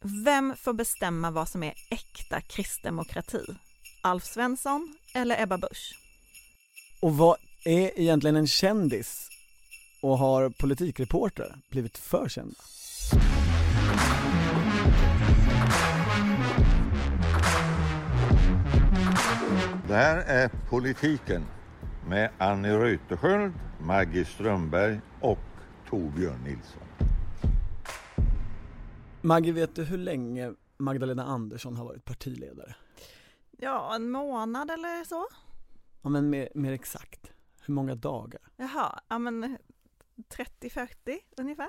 Vem får bestämma vad som är äkta kristdemokrati? Alf Svensson eller Ebba Busch? Och vad är egentligen en kändis? Och har politikreportrar blivit för kända? Det här är Politiken med Annie Reuterskiöld, Maggie Strömberg och Torbjörn Nilsson. Maggie, vet du hur länge Magdalena Andersson har varit partiledare? Ja, en månad eller så. Ja men mer, mer exakt, hur många dagar? Jaha, ja men 30-40 ungefär.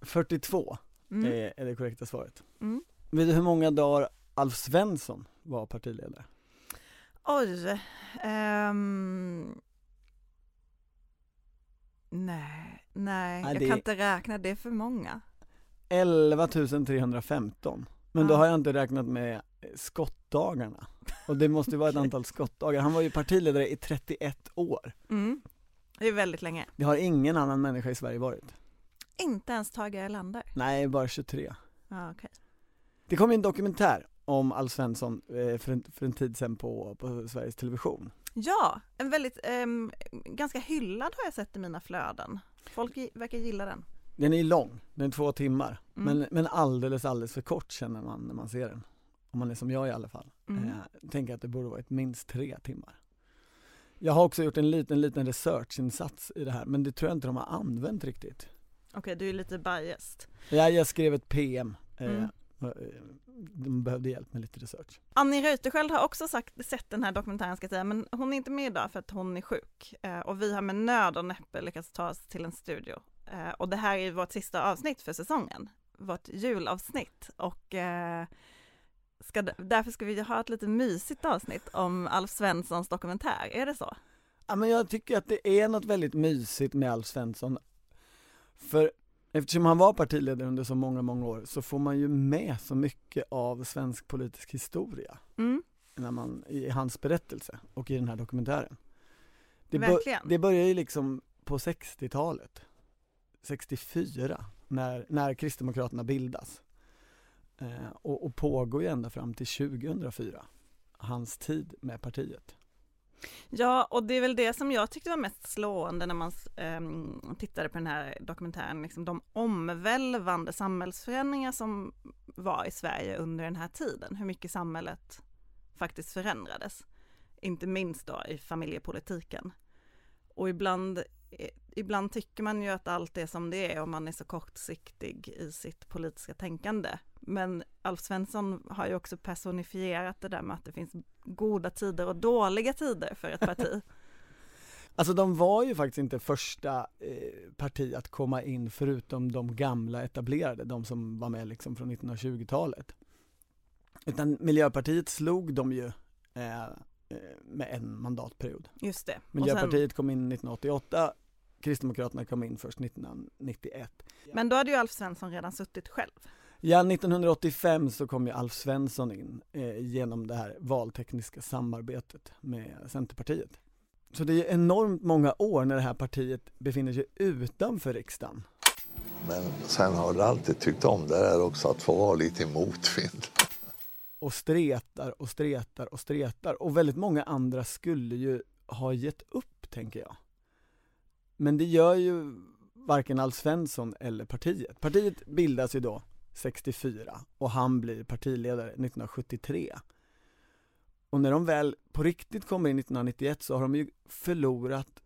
42 Mm. är, är det korrekta svaret. Mm. Vet du hur många dagar Alf Svensson var partiledare? Oj. ehm, nej, nej, Nej, jag det- kan inte räkna, det är för många. 11 315 Men då har jag inte räknat med eh, skottdagarna Och det måste ju vara ett antal skottdagar, han var ju partiledare i 31 år Mm. Det är väldigt länge. Det har ingen annan människa i Sverige varit Inte ens Tage Erlander. Nej, bara 23 Ja, okej. Det kom ju en dokumentär om Alf Svensson eh, för en, för en tid sedan på, på Sveriges Television Ja, en väldigt, ehm, ganska hyllad har jag sett i mina flöden. Folk verkar gilla den. Den är lång, den är två timmar Mm. men, men alldeles, alldeles för kort känner man när man ser den Om man är som jag i alla fall Mm. eh, Tänker att det borde varit minst tre timmar Jag har också gjort en liten, liten researchinsats i det här men det tror jag inte de har använt riktigt Okej, du är lite biased. Jag, jag skrev ett PM eh, Mm. eh, De behövde hjälp med lite research Annie Reuterskiöld har också sagt, sett den här dokumentären ska jag säga, men hon är inte med idag för att hon är sjuk. Eh, och vi har med nöd och näppe lyckats ta oss till en studio. Eh, och det här är vårt sista avsnitt för säsongen, vårt julavsnitt. Och eh, ska, därför ska vi ha ett lite mysigt avsnitt om Alf Svenssons dokumentär, är det så? Ja men jag tycker att det är något väldigt mysigt med Alf Svensson För eftersom han var partiledare under så många, många år så får man ju med så mycket av svensk politisk historia Mm, när man, i hans berättelse och i den här dokumentären det, Verkligen. det börjar ju liksom på 60-talet 64 när, när Kristdemokraterna bildas eh, och, och pågår ju ända fram till 2004 hans tid med partiet Ja, och det är väl det som jag tyckte var mest slående när man eh, tittade på den här dokumentären, liksom de omvälvande samhällsförändringar som var i Sverige under den här tiden, hur mycket samhället faktiskt förändrades. Inte minst då i familjepolitiken. Och ibland, ibland tycker man ju att allt är som det är och man är så kortsiktig i sitt politiska tänkande. Men Alf Svensson har ju också personifierat det där med att det finns goda tider och dåliga tider för ett parti. Alltså de var ju faktiskt inte första eh, parti att komma in förutom de gamla etablerade, de som var med liksom från 1920-talet. Utan Miljöpartiet slog de ju eh, med en mandatperiod. Just det. Miljöpartiet kom in 1988, Kristdemokraterna kom in först 1991. Sen, men då hade ju Alf Svensson redan suttit själv. Ja, 1985 så kom ju Alf Svensson in eh, genom det här valtekniska samarbetet med Centerpartiet. Så det är enormt många år när det här partiet befinner sig utanför riksdagen. Men sen har jag alltid tyckt om det där också att få vara lite i motvind och stretar och stretar och stretar och väldigt många andra skulle ju ha gett upp, tänker jag. Men det gör ju varken Alf Svensson eller partiet. Partiet bildas ju då 64 och han blir partiledare 1973. Och när de väl på riktigt kommer in 1991 så har de ju förlorat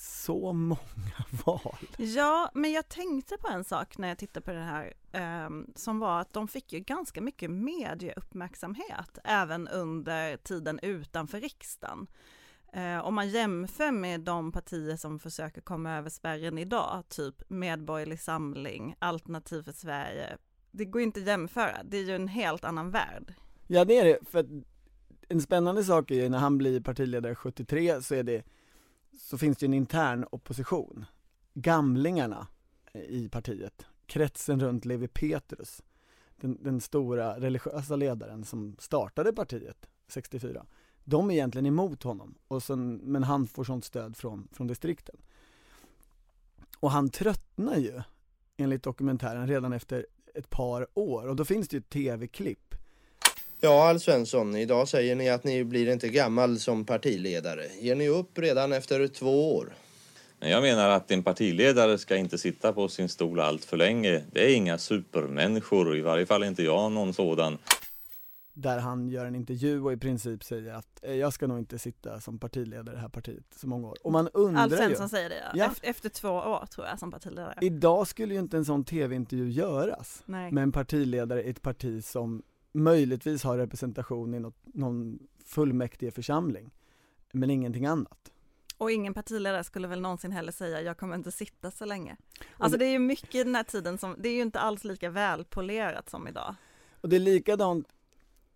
så många val. Ja, men jag tänkte på en sak när jag tittade på det här, ehm, som var att de fick ju ganska mycket medieuppmärksamhet även under tiden utanför riksdagen. Eh, om man jämför med de partier som försöker komma över spärren idag, typ Medborgerlig Samling, Alternativ för Sverige, det går inte att jämföra, det är ju en helt annan värld. Ja det är det, för en spännande sak är ju när han blir partiledare 73 så är det så finns det ju en intern opposition. Gamlingarna i partiet, kretsen runt Levi Petrus, den, den stora religiösa ledaren som startade partiet 64, de är egentligen emot honom, och sen, men han får sånt stöd från, från distrikten. Och han tröttnar ju, enligt dokumentären, redan efter ett par år och då finns det ju ett tv-klipp. Ja, Alf Svensson, idag säger ni att ni blir inte gammal som partiledare. Ger ni upp redan efter två år? Jag menar att en partiledare ska inte sitta på sin stol allt för länge. Det är inga supermänniskor, i varje fall inte jag någon sådan. Där han gör en intervju och i princip säger att eh, jag ska nog inte sitta som partiledare i det här partiet så många år. Och man undrar Alf ju. Svensson säger det ja. Ja. Efter, efter två år tror jag som partiledare. Idag skulle ju inte en sån tv-intervju göras Nej. med en partiledare i ett parti som möjligtvis har representation i något, någon fullmäktige församling, men ingenting annat. Och ingen partiledare skulle väl någonsin heller säga jag kommer inte sitta så länge. Alltså det är ju mycket i den här tiden som, det är ju inte alls lika välpolerat som idag. Och det är likadant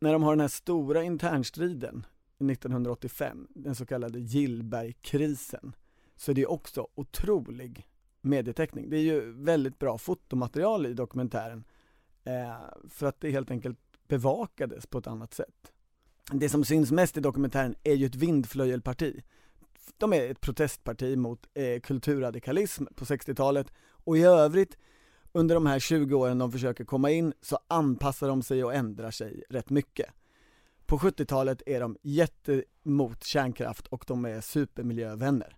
när de har den här stora internstriden 1985, den så kallade Gillbergkrisen, så är det också otrolig medieteckning. Det är ju väldigt bra fotomaterial i dokumentären eh, för att det helt enkelt bevakades på ett annat sätt. Det som syns mest i dokumentären är ju ett vindflöjelparti. De är ett protestparti mot eh, kulturradikalism på 60-talet och i övrigt under de här 20 åren de försöker komma in så anpassar de sig och ändrar sig rätt mycket. På 70-talet är de jättemot kärnkraft och de är supermiljövänner.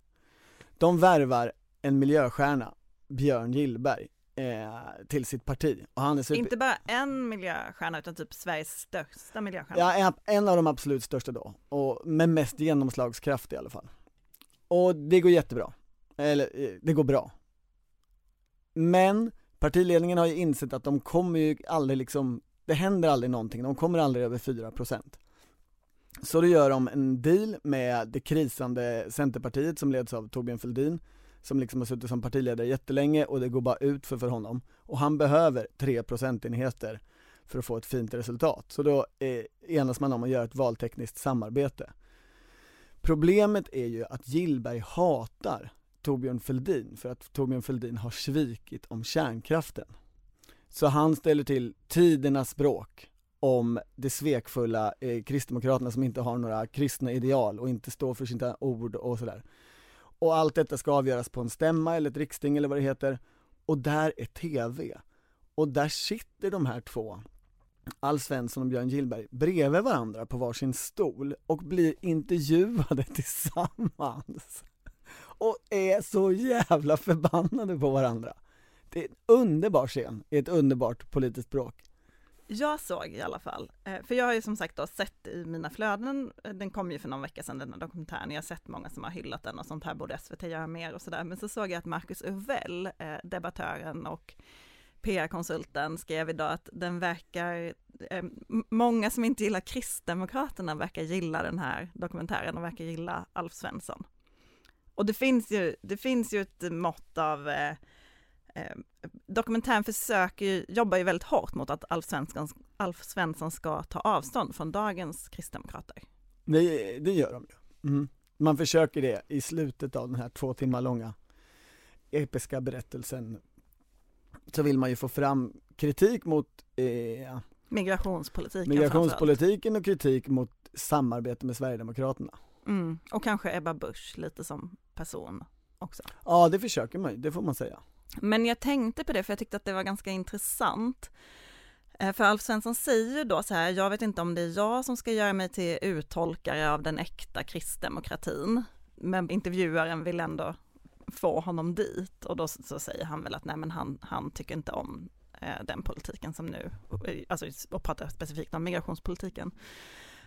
De värvar en miljöstjärna, Björn Gillberg, eh, till sitt parti. Och han är super... Inte bara en miljöstjärna utan typ Sveriges största miljöstjärna. Ja, en, en av de absolut största då, och med mest genomslagskraft i alla fall. Och det går jättebra. Eller, eh, det går bra. Men partiledningen har ju insett att de kommer ju aldrig liksom, det händer aldrig någonting, de kommer aldrig över 4%. Så då gör de en deal med det krisande Centerpartiet som leds av Torbjörn Fälldin, som liksom har suttit som partiledare jättelänge och det går bara ut för, för honom. Och han behöver tre procentenheter för att få ett fint resultat. Så då eh, enas man om att göra ett valtekniskt samarbete. Problemet är ju att Gillberg hatar Torbjörn Fälldin för att Torbjörn Fälldin har svikit om kärnkraften. Så han ställer till tidernas bråk om det svekfulla eh, Kristdemokraterna som inte har några kristna ideal och inte står för sina ord och sådär. Och allt detta ska avgöras på en stämma eller ett riksting eller vad det heter. Och där är TV. Och där sitter de här två, Alf Svensson och Björn Gillberg, bredvid varandra på varsin stol och blir intervjuade tillsammans. Och är så jävla förbannade på varandra. Det är en underbar scen i ett underbart politiskt bråk. Jag såg i alla fall, eh, för jag har ju som sagt då sett i mina flöden, eh, den kom ju för någon vecka sedan den här dokumentären, jag har sett många som har hyllat den och sånt här borde SVT göra mer och sådär, men så såg jag att Marcus Uvell, eh, debattören och PR-konsulten skrev idag att den verkar, många som inte gillar Kristdemokraterna verkar gilla den här dokumentären och verkar gilla Alf Svensson. Och det finns ju, det finns ju ett mått av eh, dokumentären försöker jobbar ju väldigt hårt mot att Alf Svensson, Alf Svensson ska ta avstånd från dagens kristdemokrater. Det, det gör de ju. Mm. Man försöker det i slutet av den här två timmar långa episka berättelsen så vill man ju få fram kritik mot eh, migrationspolitiken, migrationspolitiken och kritik mot samarbete med Sverigedemokraterna. Mm. Och kanske Ebba Busch lite som person också. Ja, det försöker man ju, det får man säga. Men jag tänkte på det för jag tyckte att det var ganska intressant. Eh, för Alf Svensson säger ju då så här, jag vet inte om det är jag som ska göra mig till uttolkare av den äkta kristdemokratin, men intervjuaren vill ändå få honom dit och då så säger han väl att nej men han, han tycker inte om eh, den politiken som nu, eh, alltså och pratar specifikt om migrationspolitiken.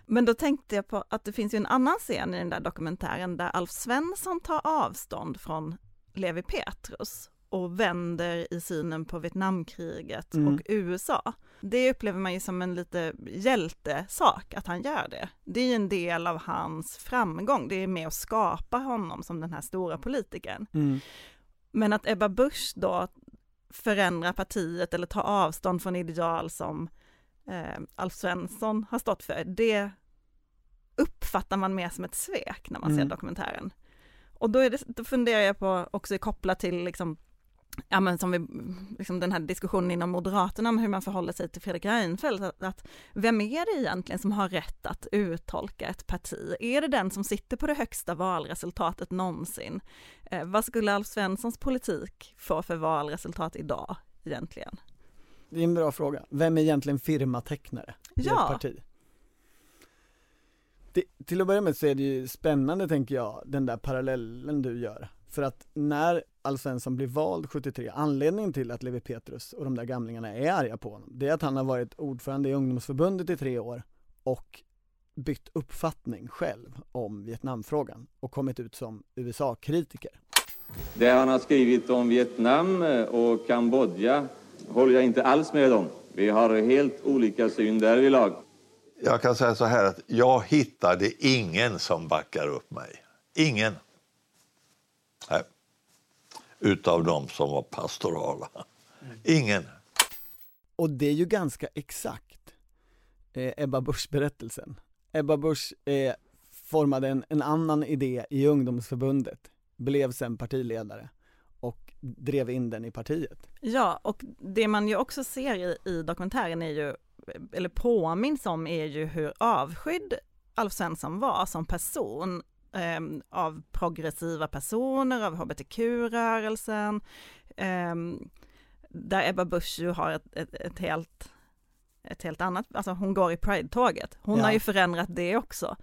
Men då tänkte jag på att det finns ju en annan scen i den där dokumentären där Alf Svensson tar avstånd från Levi Petrus och vänder i synen på Vietnamkriget mm. och USA. Det upplever man ju som en lite hjältesak att han gör det. Det är ju en del av hans framgång, det är med att skapa honom som den här stora politikern. Mm. Men att Ebba Busch då förändrar partiet eller tar avstånd från ideal som eh, Alf Svensson har stått för, det uppfattar man mer som ett svek när man mm. ser dokumentären. Och då, det, då funderar jag på, också kopplat till liksom ja men som vi, liksom den här diskussionen inom Moderaterna om hur man förhåller sig till Fredrik Reinfeldt, att, att, vem är det egentligen som har rätt att uttolka ett parti? Är det den som sitter på det högsta valresultatet någonsin? Eh, vad skulle Alf Svenssons politik få för valresultat idag egentligen? det är en bra fråga. Vem är egentligen firmatecknare i Ja. ett parti? Det, till att börja med så är det ju spännande tänker jag, den där parallellen du gör. För att när Alf Svensson blir vald 73, anledningen till att Levi Petrus och de där gamlingarna är arga på honom, det är att han har varit ordförande i ungdomsförbundet i tre år och bytt uppfattning själv om Vietnamfrågan och kommit ut som USA-kritiker. Det han har skrivit om Vietnam och Kambodja håller jag inte alls med om. Vi har helt olika syn därvidlag. Jag kan säga så här att jag hittade ingen som backar upp mig. Ingen. Utav de som var pastorala. Ingen. Och det är ju ganska exakt eh, Ebba Busch-berättelsen. Ebba Busch eh, formade en, en annan idé i ungdomsförbundet, blev sen partiledare och drev in den i partiet. Ja, och det man ju också ser i, i dokumentären är ju, eller påminns om, är ju hur avskydd Alf Svensson var som person eh, av progressiva personer, av hbtq-rörelsen, eh, där Ebba Busch ju har ett, ett, ett helt ett helt annat, alltså hon går i Pride-tåget. Hon Ja. har ju förändrat det också.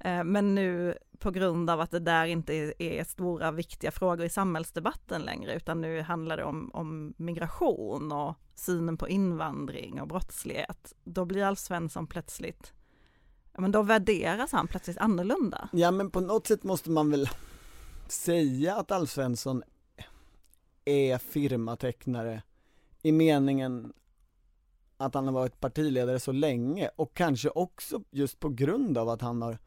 Eh, Men nu på grund av att det där inte är- är stora viktiga frågor i samhällsdebatten längre, utan nu handlar det om, om migration och synen på invandring och brottslighet, då blir Alf Svensson plötsligt, ja men då värderas han plötsligt annorlunda. Ja men på något sätt måste man väl säga att Alf Svensson är firmatecknare i meningen att han har varit partiledare så länge och kanske också just på grund av att han har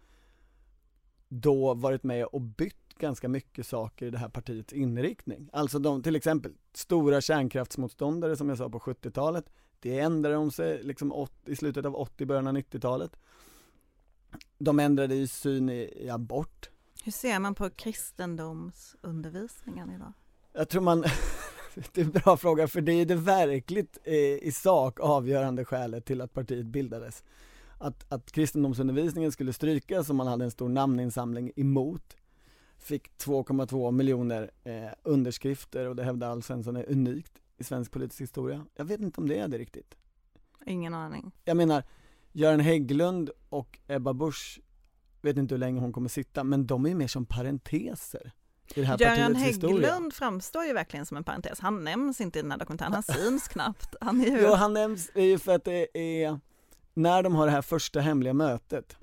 då varit med och bytt ganska mycket saker i det här partiets inriktning. Alltså de, till exempel stora kärnkraftsmotståndare som jag sa på 70-talet, det ändrade de sig liksom åt- i slutet av 80, början av 90-talet. De ändrade ju syn i, i abort. Hur ser man på kristendomsundervisningen idag? Jag tror man, det är en bra fråga för det är det verkligt eh, i sak avgörande skälet till att partiet bildades. Att, att kristendomsundervisningen skulle strykas och man hade en stor namninsamling emot. Fick 2,2 miljoner eh, underskrifter och det hävdar Alf Svensson är unikt i svensk politisk historia. Jag vet inte om det är det riktigt. Ingen aning. Jag menar, Göran Hägglund och Ebba Busch, vet inte hur länge hon kommer sitta, men de är mer som parenteser i det här Göran historia. Hägglund framstår ju verkligen som en parentes. Han nämns inte i den här dokumentären, han syns knappt. Han är ju... Jo, han nämns ju för att det är när de har det här första hemliga mötet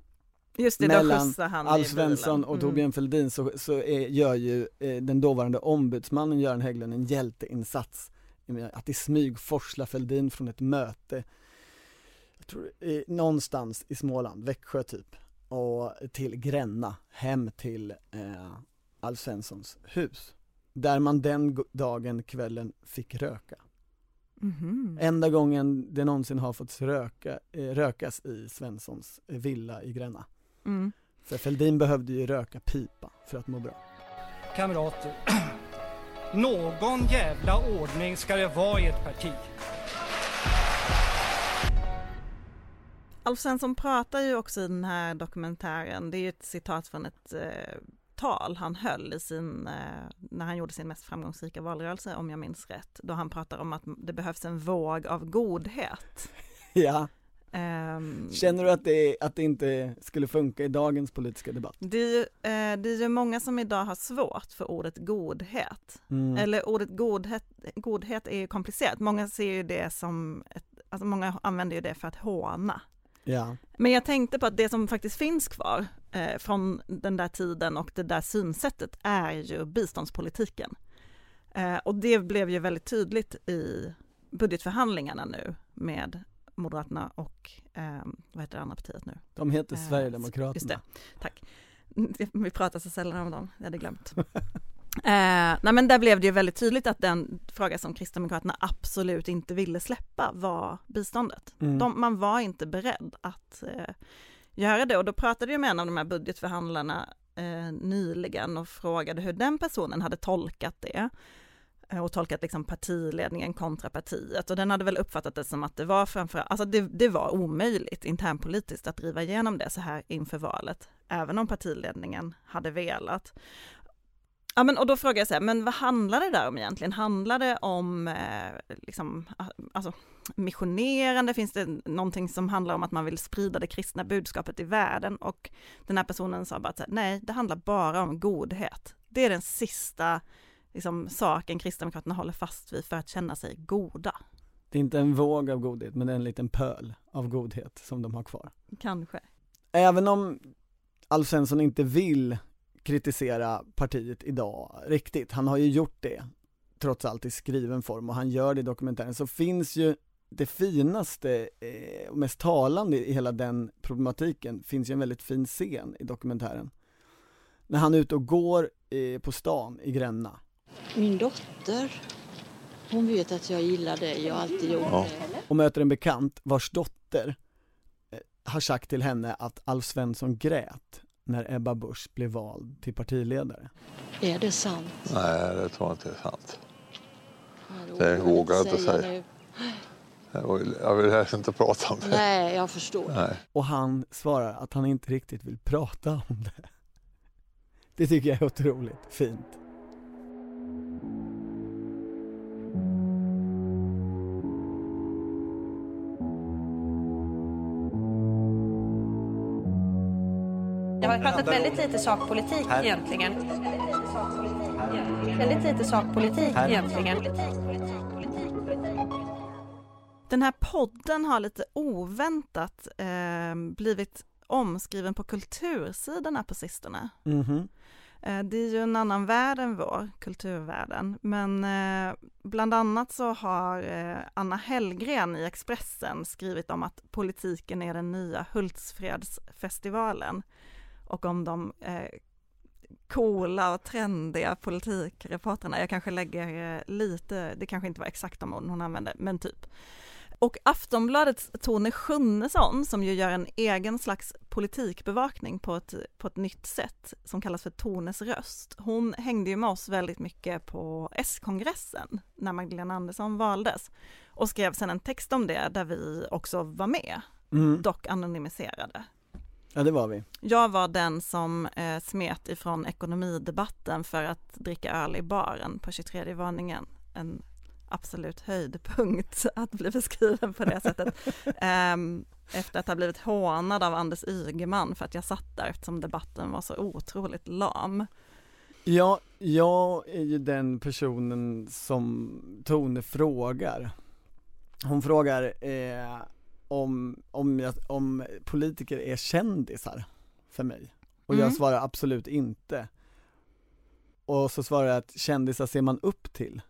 Just det, mellan Alf. Svensson och Mm. Torbjörn Fälldin så, så är, gör ju eh, den dåvarande ombudsmannen Göran Hägglund en hjälteinsats att i smyg forsla Fälldin från ett möte jag tror, eh, någonstans i Småland, Växjö typ och till Gränna, hem till eh, Alf Svenssons hus där man den dagen, kvällen fick röka Mhm. Enda gången det någonsin har fått röka, eh, rökas i Svenssons eh, villa i Gränna. Mm. För Fälldin behövde ju röka pipa för att må bra. Kamrater, någon jävla ordning ska det vara i ett parti. Alf Svensson pratar ju också i den här dokumentären, det är ju ett citat från ett eh, tal han höll i sin, eh, när han gjorde sin mest framgångsrika valrörelse om jag minns rätt, då han pratar om att det behövs en våg av godhet. Ja, Ehm, känner du att det, att det inte skulle funka i dagens politiska debatt? det, är ju, eh, det är ju många som idag har svårt för ordet godhet. Mm. Eller ordet godhet, godhet är ju komplicerat. Många ser ju det som, ett, alltså många använder ju det för att håna. Ja, Men jag tänkte på att det som faktiskt finns kvar eh, från den där tiden och det där synsättet är ju biståndspolitiken. Eh, och det blev ju väldigt tydligt i budgetförhandlingarna nu med Moderaterna och eh, vad heter det andra partiet nu? de heter Eh, Sverigedemokraterna. Just det, tack. Vi pratar så sällan om dem, jag hade glömt. Eh, nej men där blev det ju väldigt tydligt att den fråga som Kristdemokraterna absolut inte ville släppa var biståndet. Mm. De, man var inte beredd att eh, göra det och då pratade jag med en av de här budgetförhandlarna eh, nyligen och frågade hur den personen hade tolkat det eh, och tolkat liksom partiledningen kontra partiet och den hade väl uppfattat det som att det var framförallt, alltså det, det var omöjligt internpolitiskt att driva igenom det så här inför valet, även om partiledningen hade velat. Ja men och då frågar jag så här, men vad handlar det där om egentligen? Handlar det om eh, liksom, alltså missionerande? Finns det någonting som handlar om att man vill sprida det kristna budskapet i världen? Och den här personen sa bara att nej, det handlar bara om godhet. Det är den sista liksom, saken Kristdemokraterna håller fast vid för att känna sig goda. Det är inte en våg av godhet, men det är en liten pöl av godhet som de har kvar. Kanske. Även om Alf Svensson inte vill kritisera partiet idag riktigt, han har ju gjort det trots allt i skriven form och han gör det i dokumentären, så finns ju det finaste eh, och mest talande i hela den problematiken finns ju en väldigt fin scen i dokumentären. När han är ute och går eh, på stan i Gränna. Min dotter, hon vet att jag gillar dig och alltid gjort ja. det. Och möter en bekant vars dotter eh, har sagt till henne att Alf Svensson grät när Ebba Busch blev vald till partiledare. Är det sant? Nej, det tror jag inte är sant. Det vågar jag inte säga. Nu. Jag vill helst inte prata om det. Nej, jag förstår. Nej. Och han svarar att han inte riktigt vill prata om det. Det tycker jag är otroligt fint. Pratat väldigt lite sakpolitik egentligen. Väldigt lite sakpolitik egentligen. Den här podden har lite oväntat eh, blivit omskriven på kultursidorna på sistone. Mm -hmm. det är ju en annan värld än vår, kulturvärlden, men eh, bland annat så har eh, Anna Hellgren i Expressen skrivit om att politiken är den nya Hultsfredsfestivalen och om de eh, coola och trendiga politikreportrarna. Jag kanske lägger eh, lite, det kanske inte var exakt de orden hon använde, men typ. Och Aftonbladets Tone Schunnesson, som ju gör en egen slags politikbevakning på ett, på ett nytt sätt, som kallas för Tones röst, hon hängde ju med oss väldigt mycket på S-kongressen, när Magdalena Andersson valdes, och skrev sen en text om det, där vi också var med, mm. dock anonymiserade. Ja, det var vi. Jag var den som eh, smet ifrån ekonomidebatten för att dricka öl i baren på 23 våningen. En absolut höjdpunkt att bli beskriven på det sättet. um, efter att ha blivit hånad av Anders Ygeman för att jag satt där eftersom debatten var så otroligt lam. Ja, jag är ju den personen som Tone frågar. Hon frågar eh, om, om, om politiker är kändisar för mig. Och mm. jag svarar absolut inte. Och så svarar jag att kändisar ser man upp till.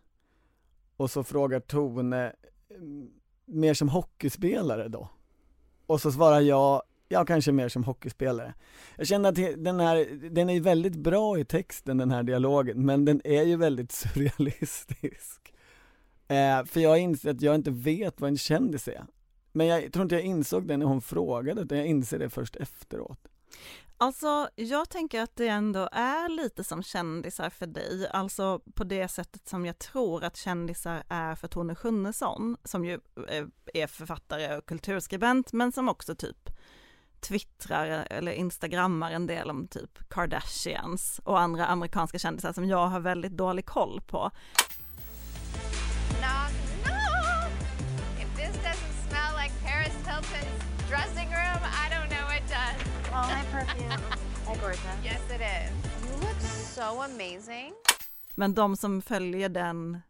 Och så frågar Tone, mm, mer som hockeyspelare då? Och så svarar jag, ja kanske mer som hockeyspelare. Jag känner att den här, den är väldigt bra i texten den här dialogen, men den är ju väldigt surrealistisk. Eh, för jag inser att jag inte vet vad en kändis är. Men jag tror inte jag insåg det när hon frågade, utan jag inser det först efteråt. Alltså, jag tänker att det ändå är lite som kändisar för dig, alltså på det sättet som jag tror att kändisar är för Tone Schunnesson, som ju eh, är författare och kulturskribent, men som också typ twittrar eh, eller instagrammar en del om typ Kardashians och andra amerikanska kändisar som jag har väldigt dålig koll på. Yes it is. You look so amazing. Men de som följer den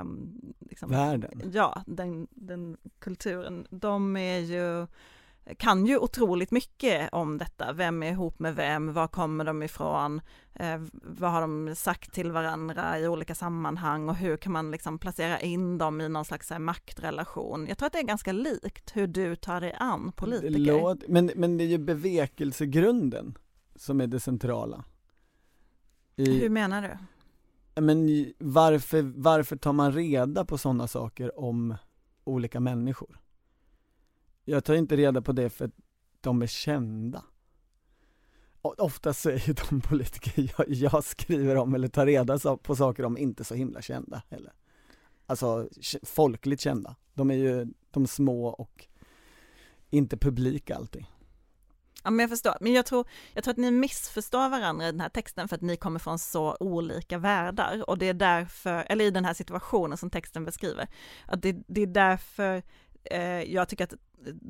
um, liksom, Världen? Ja, den, den kulturen, de är ju kan ju otroligt mycket om detta. Vem är ihop med vem? Var kommer de ifrån? Eh, vad har de sagt till varandra i olika sammanhang och hur kan man liksom placera in dem i någon slags här, maktrelation? Jag tror att det är ganska likt hur du tar dig an politiker. Låt, men, men det är ju bevekelsegrunden som är det centrala. I, hur menar du? Men varför, varför tar man reda på sådana saker om olika människor? Jag tar inte reda på det för att de är kända. Oftast så är ju de politiker jag, jag, skriver om eller tar reda på saker om inte så himla kända heller. Alltså folkligt kända. De är ju de små och inte publika alltid. Ja men jag förstår, men jag tror, jag tror att ni missförstår varandra i den här texten för att ni kommer från så olika världar och det är därför, eller i den här situationen som texten beskriver, att det, det är därför eh, jag tycker att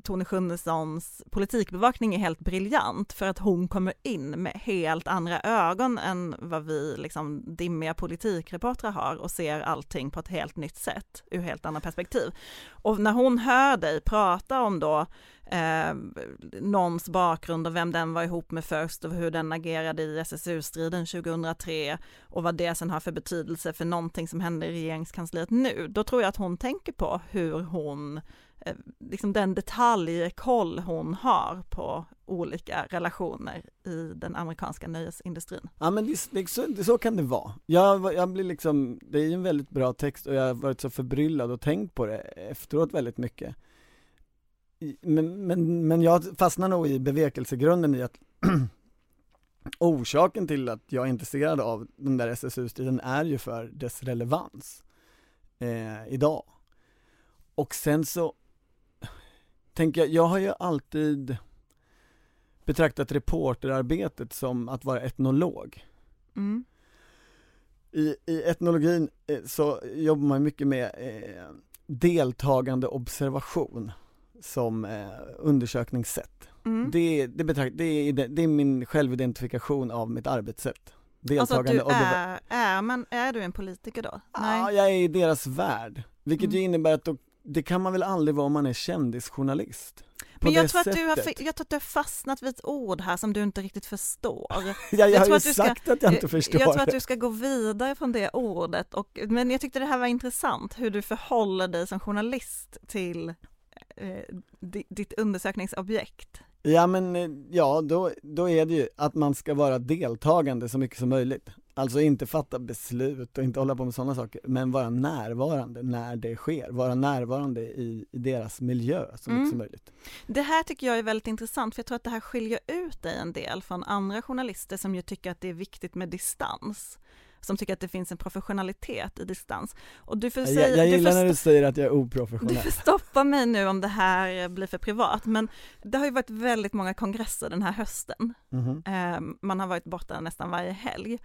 Tone Schunnessons politikbevakning är helt briljant för att hon kommer in med helt andra ögon än vad vi liksom dimmiga politikreportrar har och ser allting på ett helt nytt sätt ur helt andra perspektiv. Och när hon hör dig prata om då eh, någons bakgrund och vem den var ihop med först och hur den agerade i SSU-striden 2003 och vad det sen har för betydelse för någonting som händer i regeringskansliet nu, då tror jag att hon tänker på hur hon Eh, liksom den detaljkoll hon har på olika relationer i den amerikanska nöjesindustrin. Ja men det, det, så, det, så kan det vara. Jag, jag blir liksom, det är en väldigt bra text och jag har varit så förbryllad och tänkt på det efteråt väldigt mycket. Men, men, men jag fastnar nog i bevekelsegrunden i att orsaken till att jag är intresserad av den där SSU-striden är ju för dess relevans eh, idag. Och sen så tänker jag, jag har ju alltid betraktat reporterarbetet som att vara etnolog. Mm. I, I etnologin eh, så jobbar man mycket med eh, deltagande observation som eh, undersökningssätt. Mm. Det, det, betrakt, det, är, det är min självidentifikation av mitt arbetssätt. Deltagande alltså du är, är, man, är du en politiker då? Nej. Ja, jag är i deras värld. Vilket mm. ju innebär att då det kan man väl aldrig vara om man är kändisjournalist? Men jag tror, att du har, jag tror att du har fastnat vid ett ord här som du inte riktigt förstår. ja, jag, jag har ju sagt ska, att jag inte förstår Jag tror att du ska gå vidare från det ordet, och, men jag tyckte det här var intressant, hur du förhåller dig som journalist till eh, ditt undersökningsobjekt. Ja men, eh, ja då, då är det ju att man ska vara deltagande så mycket som möjligt. Alltså inte fatta beslut och inte hålla på med sådana saker, men vara närvarande när det sker, vara närvarande i, i deras miljö så mycket mm. som möjligt. Det här tycker jag är väldigt intressant, för jag tror att det här skiljer ut dig en del från andra journalister som ju tycker att det är viktigt med distans som tycker att det finns en professionalitet i distans. Och du får säga, jag gillar du när du säger att jag är oprofessionell. Du får stoppa mig nu om det här blir för privat, men det har ju varit väldigt många kongresser den här hösten. Mm -hmm. Man har varit borta nästan varje helg.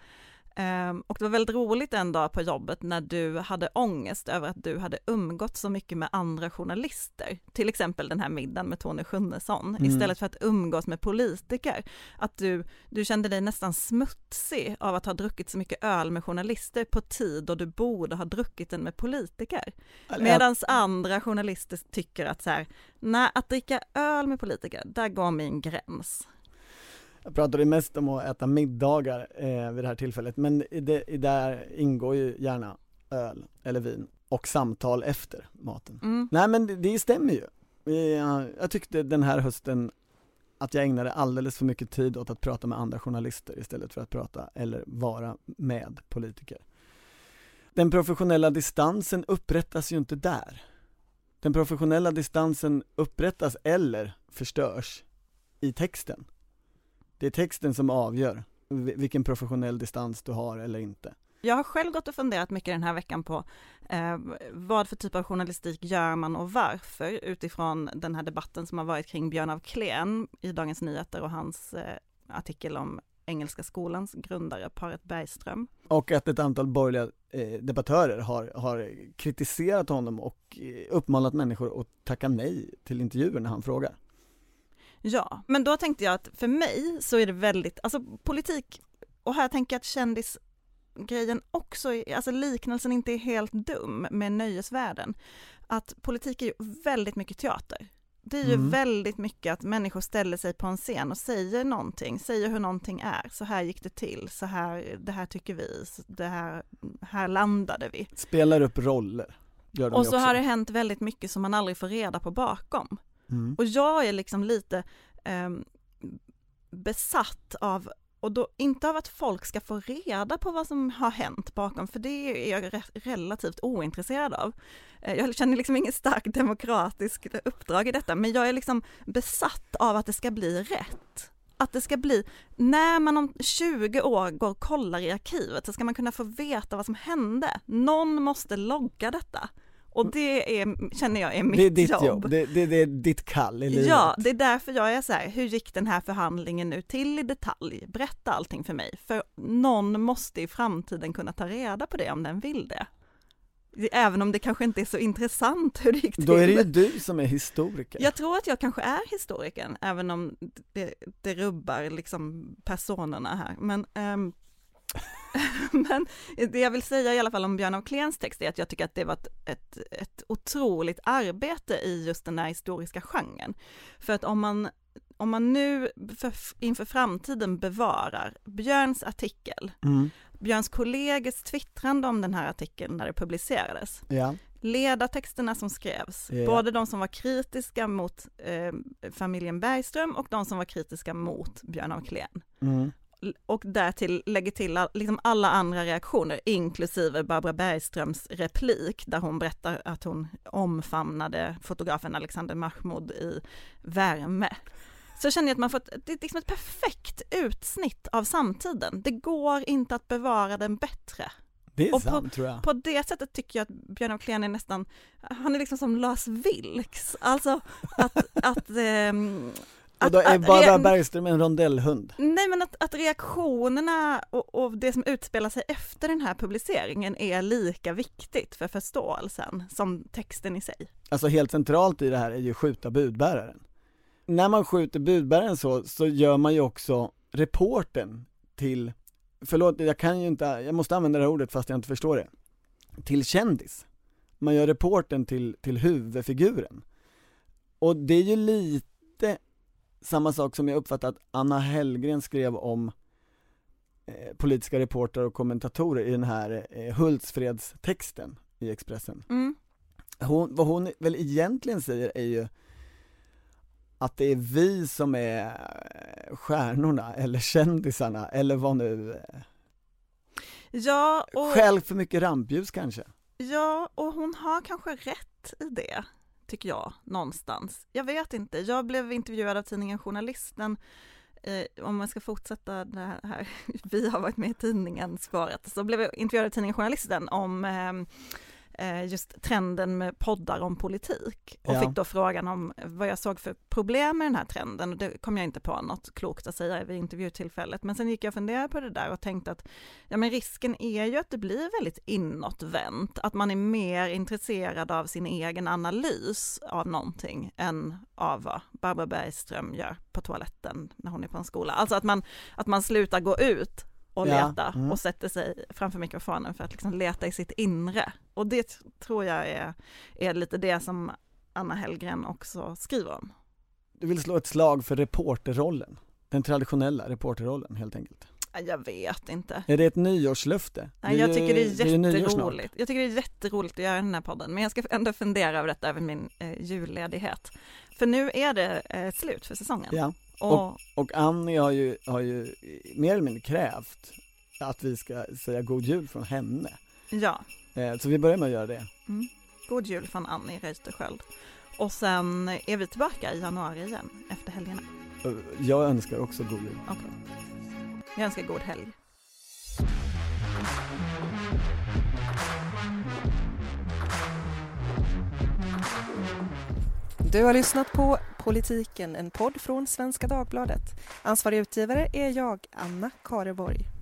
Um, och det var väldigt roligt en dag på jobbet när du hade ångest över att du hade umgått så mycket med andra journalister, till exempel den här middagen med Tony Schunnesson, mm. istället för att umgås med politiker. Att du, du kände dig nästan smutsig av att ha druckit så mycket öl med journalister på tid då du borde ha druckit den med politiker. Medan andra journalister tycker att så här, nej, att dricka öl med politiker, där går min gräns. Jag pratade mest om att äta middagar eh, vid det här tillfället, men i det, i där ingår ju gärna öl eller vin och samtal efter maten. Mm. Nej men det, det stämmer ju. Jag, jag tyckte den här hösten att jag ägnade alldeles för mycket tid åt att prata med andra journalister istället för att prata eller vara med politiker. Den professionella distansen upprättas ju inte där. Den professionella distansen upprättas eller förstörs i texten. Det är texten som avgör vilken professionell distans du har eller inte. Jag har själv gått och funderat mycket den här veckan på eh, vad för typ av journalistik gör man och varför utifrån den här debatten som har varit kring Björn af Kleen i Dagens Nyheter och hans eh, artikel om Engelska skolans grundare Paret Bergström. Och att ett antal borgerliga eh, debattörer har, har kritiserat honom och eh, uppmanat människor att tacka nej till intervjuer när han frågar. Ja, men då tänkte jag att för mig så är det väldigt, alltså politik, och här tänker jag att kändisgrejen också, alltså liknelsen inte är helt dum med nöjesvärlden. Att politik är ju väldigt mycket teater. Det är ju mm. väldigt mycket att människor ställer sig på en scen och säger någonting, säger hur någonting är. Så här gick det till, så här, det här tycker vi, det här, här landade vi. Spelar upp roller. Gör de och så också. har det hänt väldigt mycket som man aldrig får reda på bakom. Mm. Och jag är liksom lite eh, besatt av och då inte av att folk ska få reda på vad som har hänt bakom, för det är jag re relativt ointresserad av. Eh, jag känner liksom inget starkt demokratiskt uppdrag i detta, men jag är liksom besatt av att det ska bli rätt. Att det ska bli, när man om 20 år går och kollar i arkivet så ska man kunna få veta vad som hände. Någon måste logga detta. Och det är, känner jag är mitt Det är ditt jobb, jobb. Det, det, det är ditt kall i livet. Ja, det är därför jag är så här, hur gick den här förhandlingen nu till i detalj? Berätta allting för mig, för någon måste i framtiden kunna ta reda på det om den vill det. Även om det kanske inte är så intressant hur det gick till. Då är det ju du som är historiker. Jag tror att jag kanske är historikern, även om det, det rubbar liksom personerna här. Men, ehm, men det jag vill säga i alla fall om Björn av Kleens text är att jag tycker att det var ett, ett, ett otroligt arbete i just den här historiska genren. För att om man, om man nu för, inför framtiden bevarar Björns artikel, Mm. Björns kollegers twittrande om den här artikeln när det publicerades, Ja. ledartexterna som skrevs, Ja. både de som var kritiska mot eh, familjen Bergström och de som var kritiska mot Björn af Kleen. Mm. Och därtill lägger till liksom alla andra reaktioner, inklusive Barbara Bergströms replik, där hon berättar att hon omfamnade fotografen Alexander Mahmoud i värme. Så känner jag att man fått, det är liksom ett perfekt utsnitt av samtiden. Det går inte att bevara den bättre. Det är Och på- sant tror jag. På det sättet tycker jag att Björn af Kleen är nästan, han är liksom som Lars Vilks, alltså att, att, ehm, och då är att Barbara re- Bergström en rondellhund. Nej men att, att reaktionerna och, och det som utspelar sig efter den här publiceringen är lika viktigt för förståelsen som texten i sig. Alltså helt centralt i det här är ju skjuta budbäraren. När man skjuter budbäraren så, så gör man ju också reporten till, förlåt jag kan ju inte, jag måste använda det här ordet fast jag inte förstår det, till kändis. Man gör reporten till, till huvudfiguren. Och det är ju lite samma sak som jag uppfattat att Anna Hellgren skrev om eh, politiska reportrar och kommentatorer i den här eh, Hultsfredstexten i Expressen Mm. hon, vad hon väl egentligen säger är ju att det är vi som är eh, stjärnorna eller kändisarna eller vad nu, Ja och, skäl för mycket rampljus kanske. ja, och hon har kanske rätt i det, tycker jag, någonstans. Jag vet inte, jag blev intervjuad av tidningen Journalisten eh, om man ska fortsätta det här, vi har varit med i tidningen svaret, så blev jag intervjuad av tidningen Journalisten om eh, just trenden med poddar om politik och Ja. fick då frågan om vad jag såg för problem med den här trenden och det kom jag inte på något klokt att säga vid intervjutillfället men sen gick jag och funderade på det där och tänkte att ja men risken är ju att det blir väldigt inåtvänt, att man är mer intresserad av sin egen analys av någonting än av vad Barbara Bergström gör på toaletten när hon är på en skola. Alltså att man, att man slutar gå ut och Ja, leta mm. och sätter sig framför mikrofonen för att liksom leta i sitt inre. Och det tror jag är, är lite det som Anna Hellgren också skriver om. Du vill slå ett slag för reporterrollen, den traditionella reporterrollen helt enkelt. Ja, Jag vet inte. Är det ett nyårslöfte? Nej, jag tycker det är jätteroligt. Jag tycker det är jätteroligt att göra den här podden, men jag ska ändå fundera över detta över min eh, julledighet. För nu är det eh, slut för säsongen. Ja, Och, och Annie har ju, har ju mer eller mindre krävt att vi ska säga god jul från henne. ja, Så vi börjar med att göra det. god jul från Annie Reuterskiöld. Och sen är vi tillbaka i januari igen efter helgerna. Och Jag önskar också god jul. Okej. Jag önskar god helg. Du har lyssnat på Politiken, en podd från Svenska Dagbladet. Ansvarig utgivare är jag, Anna Kareborg.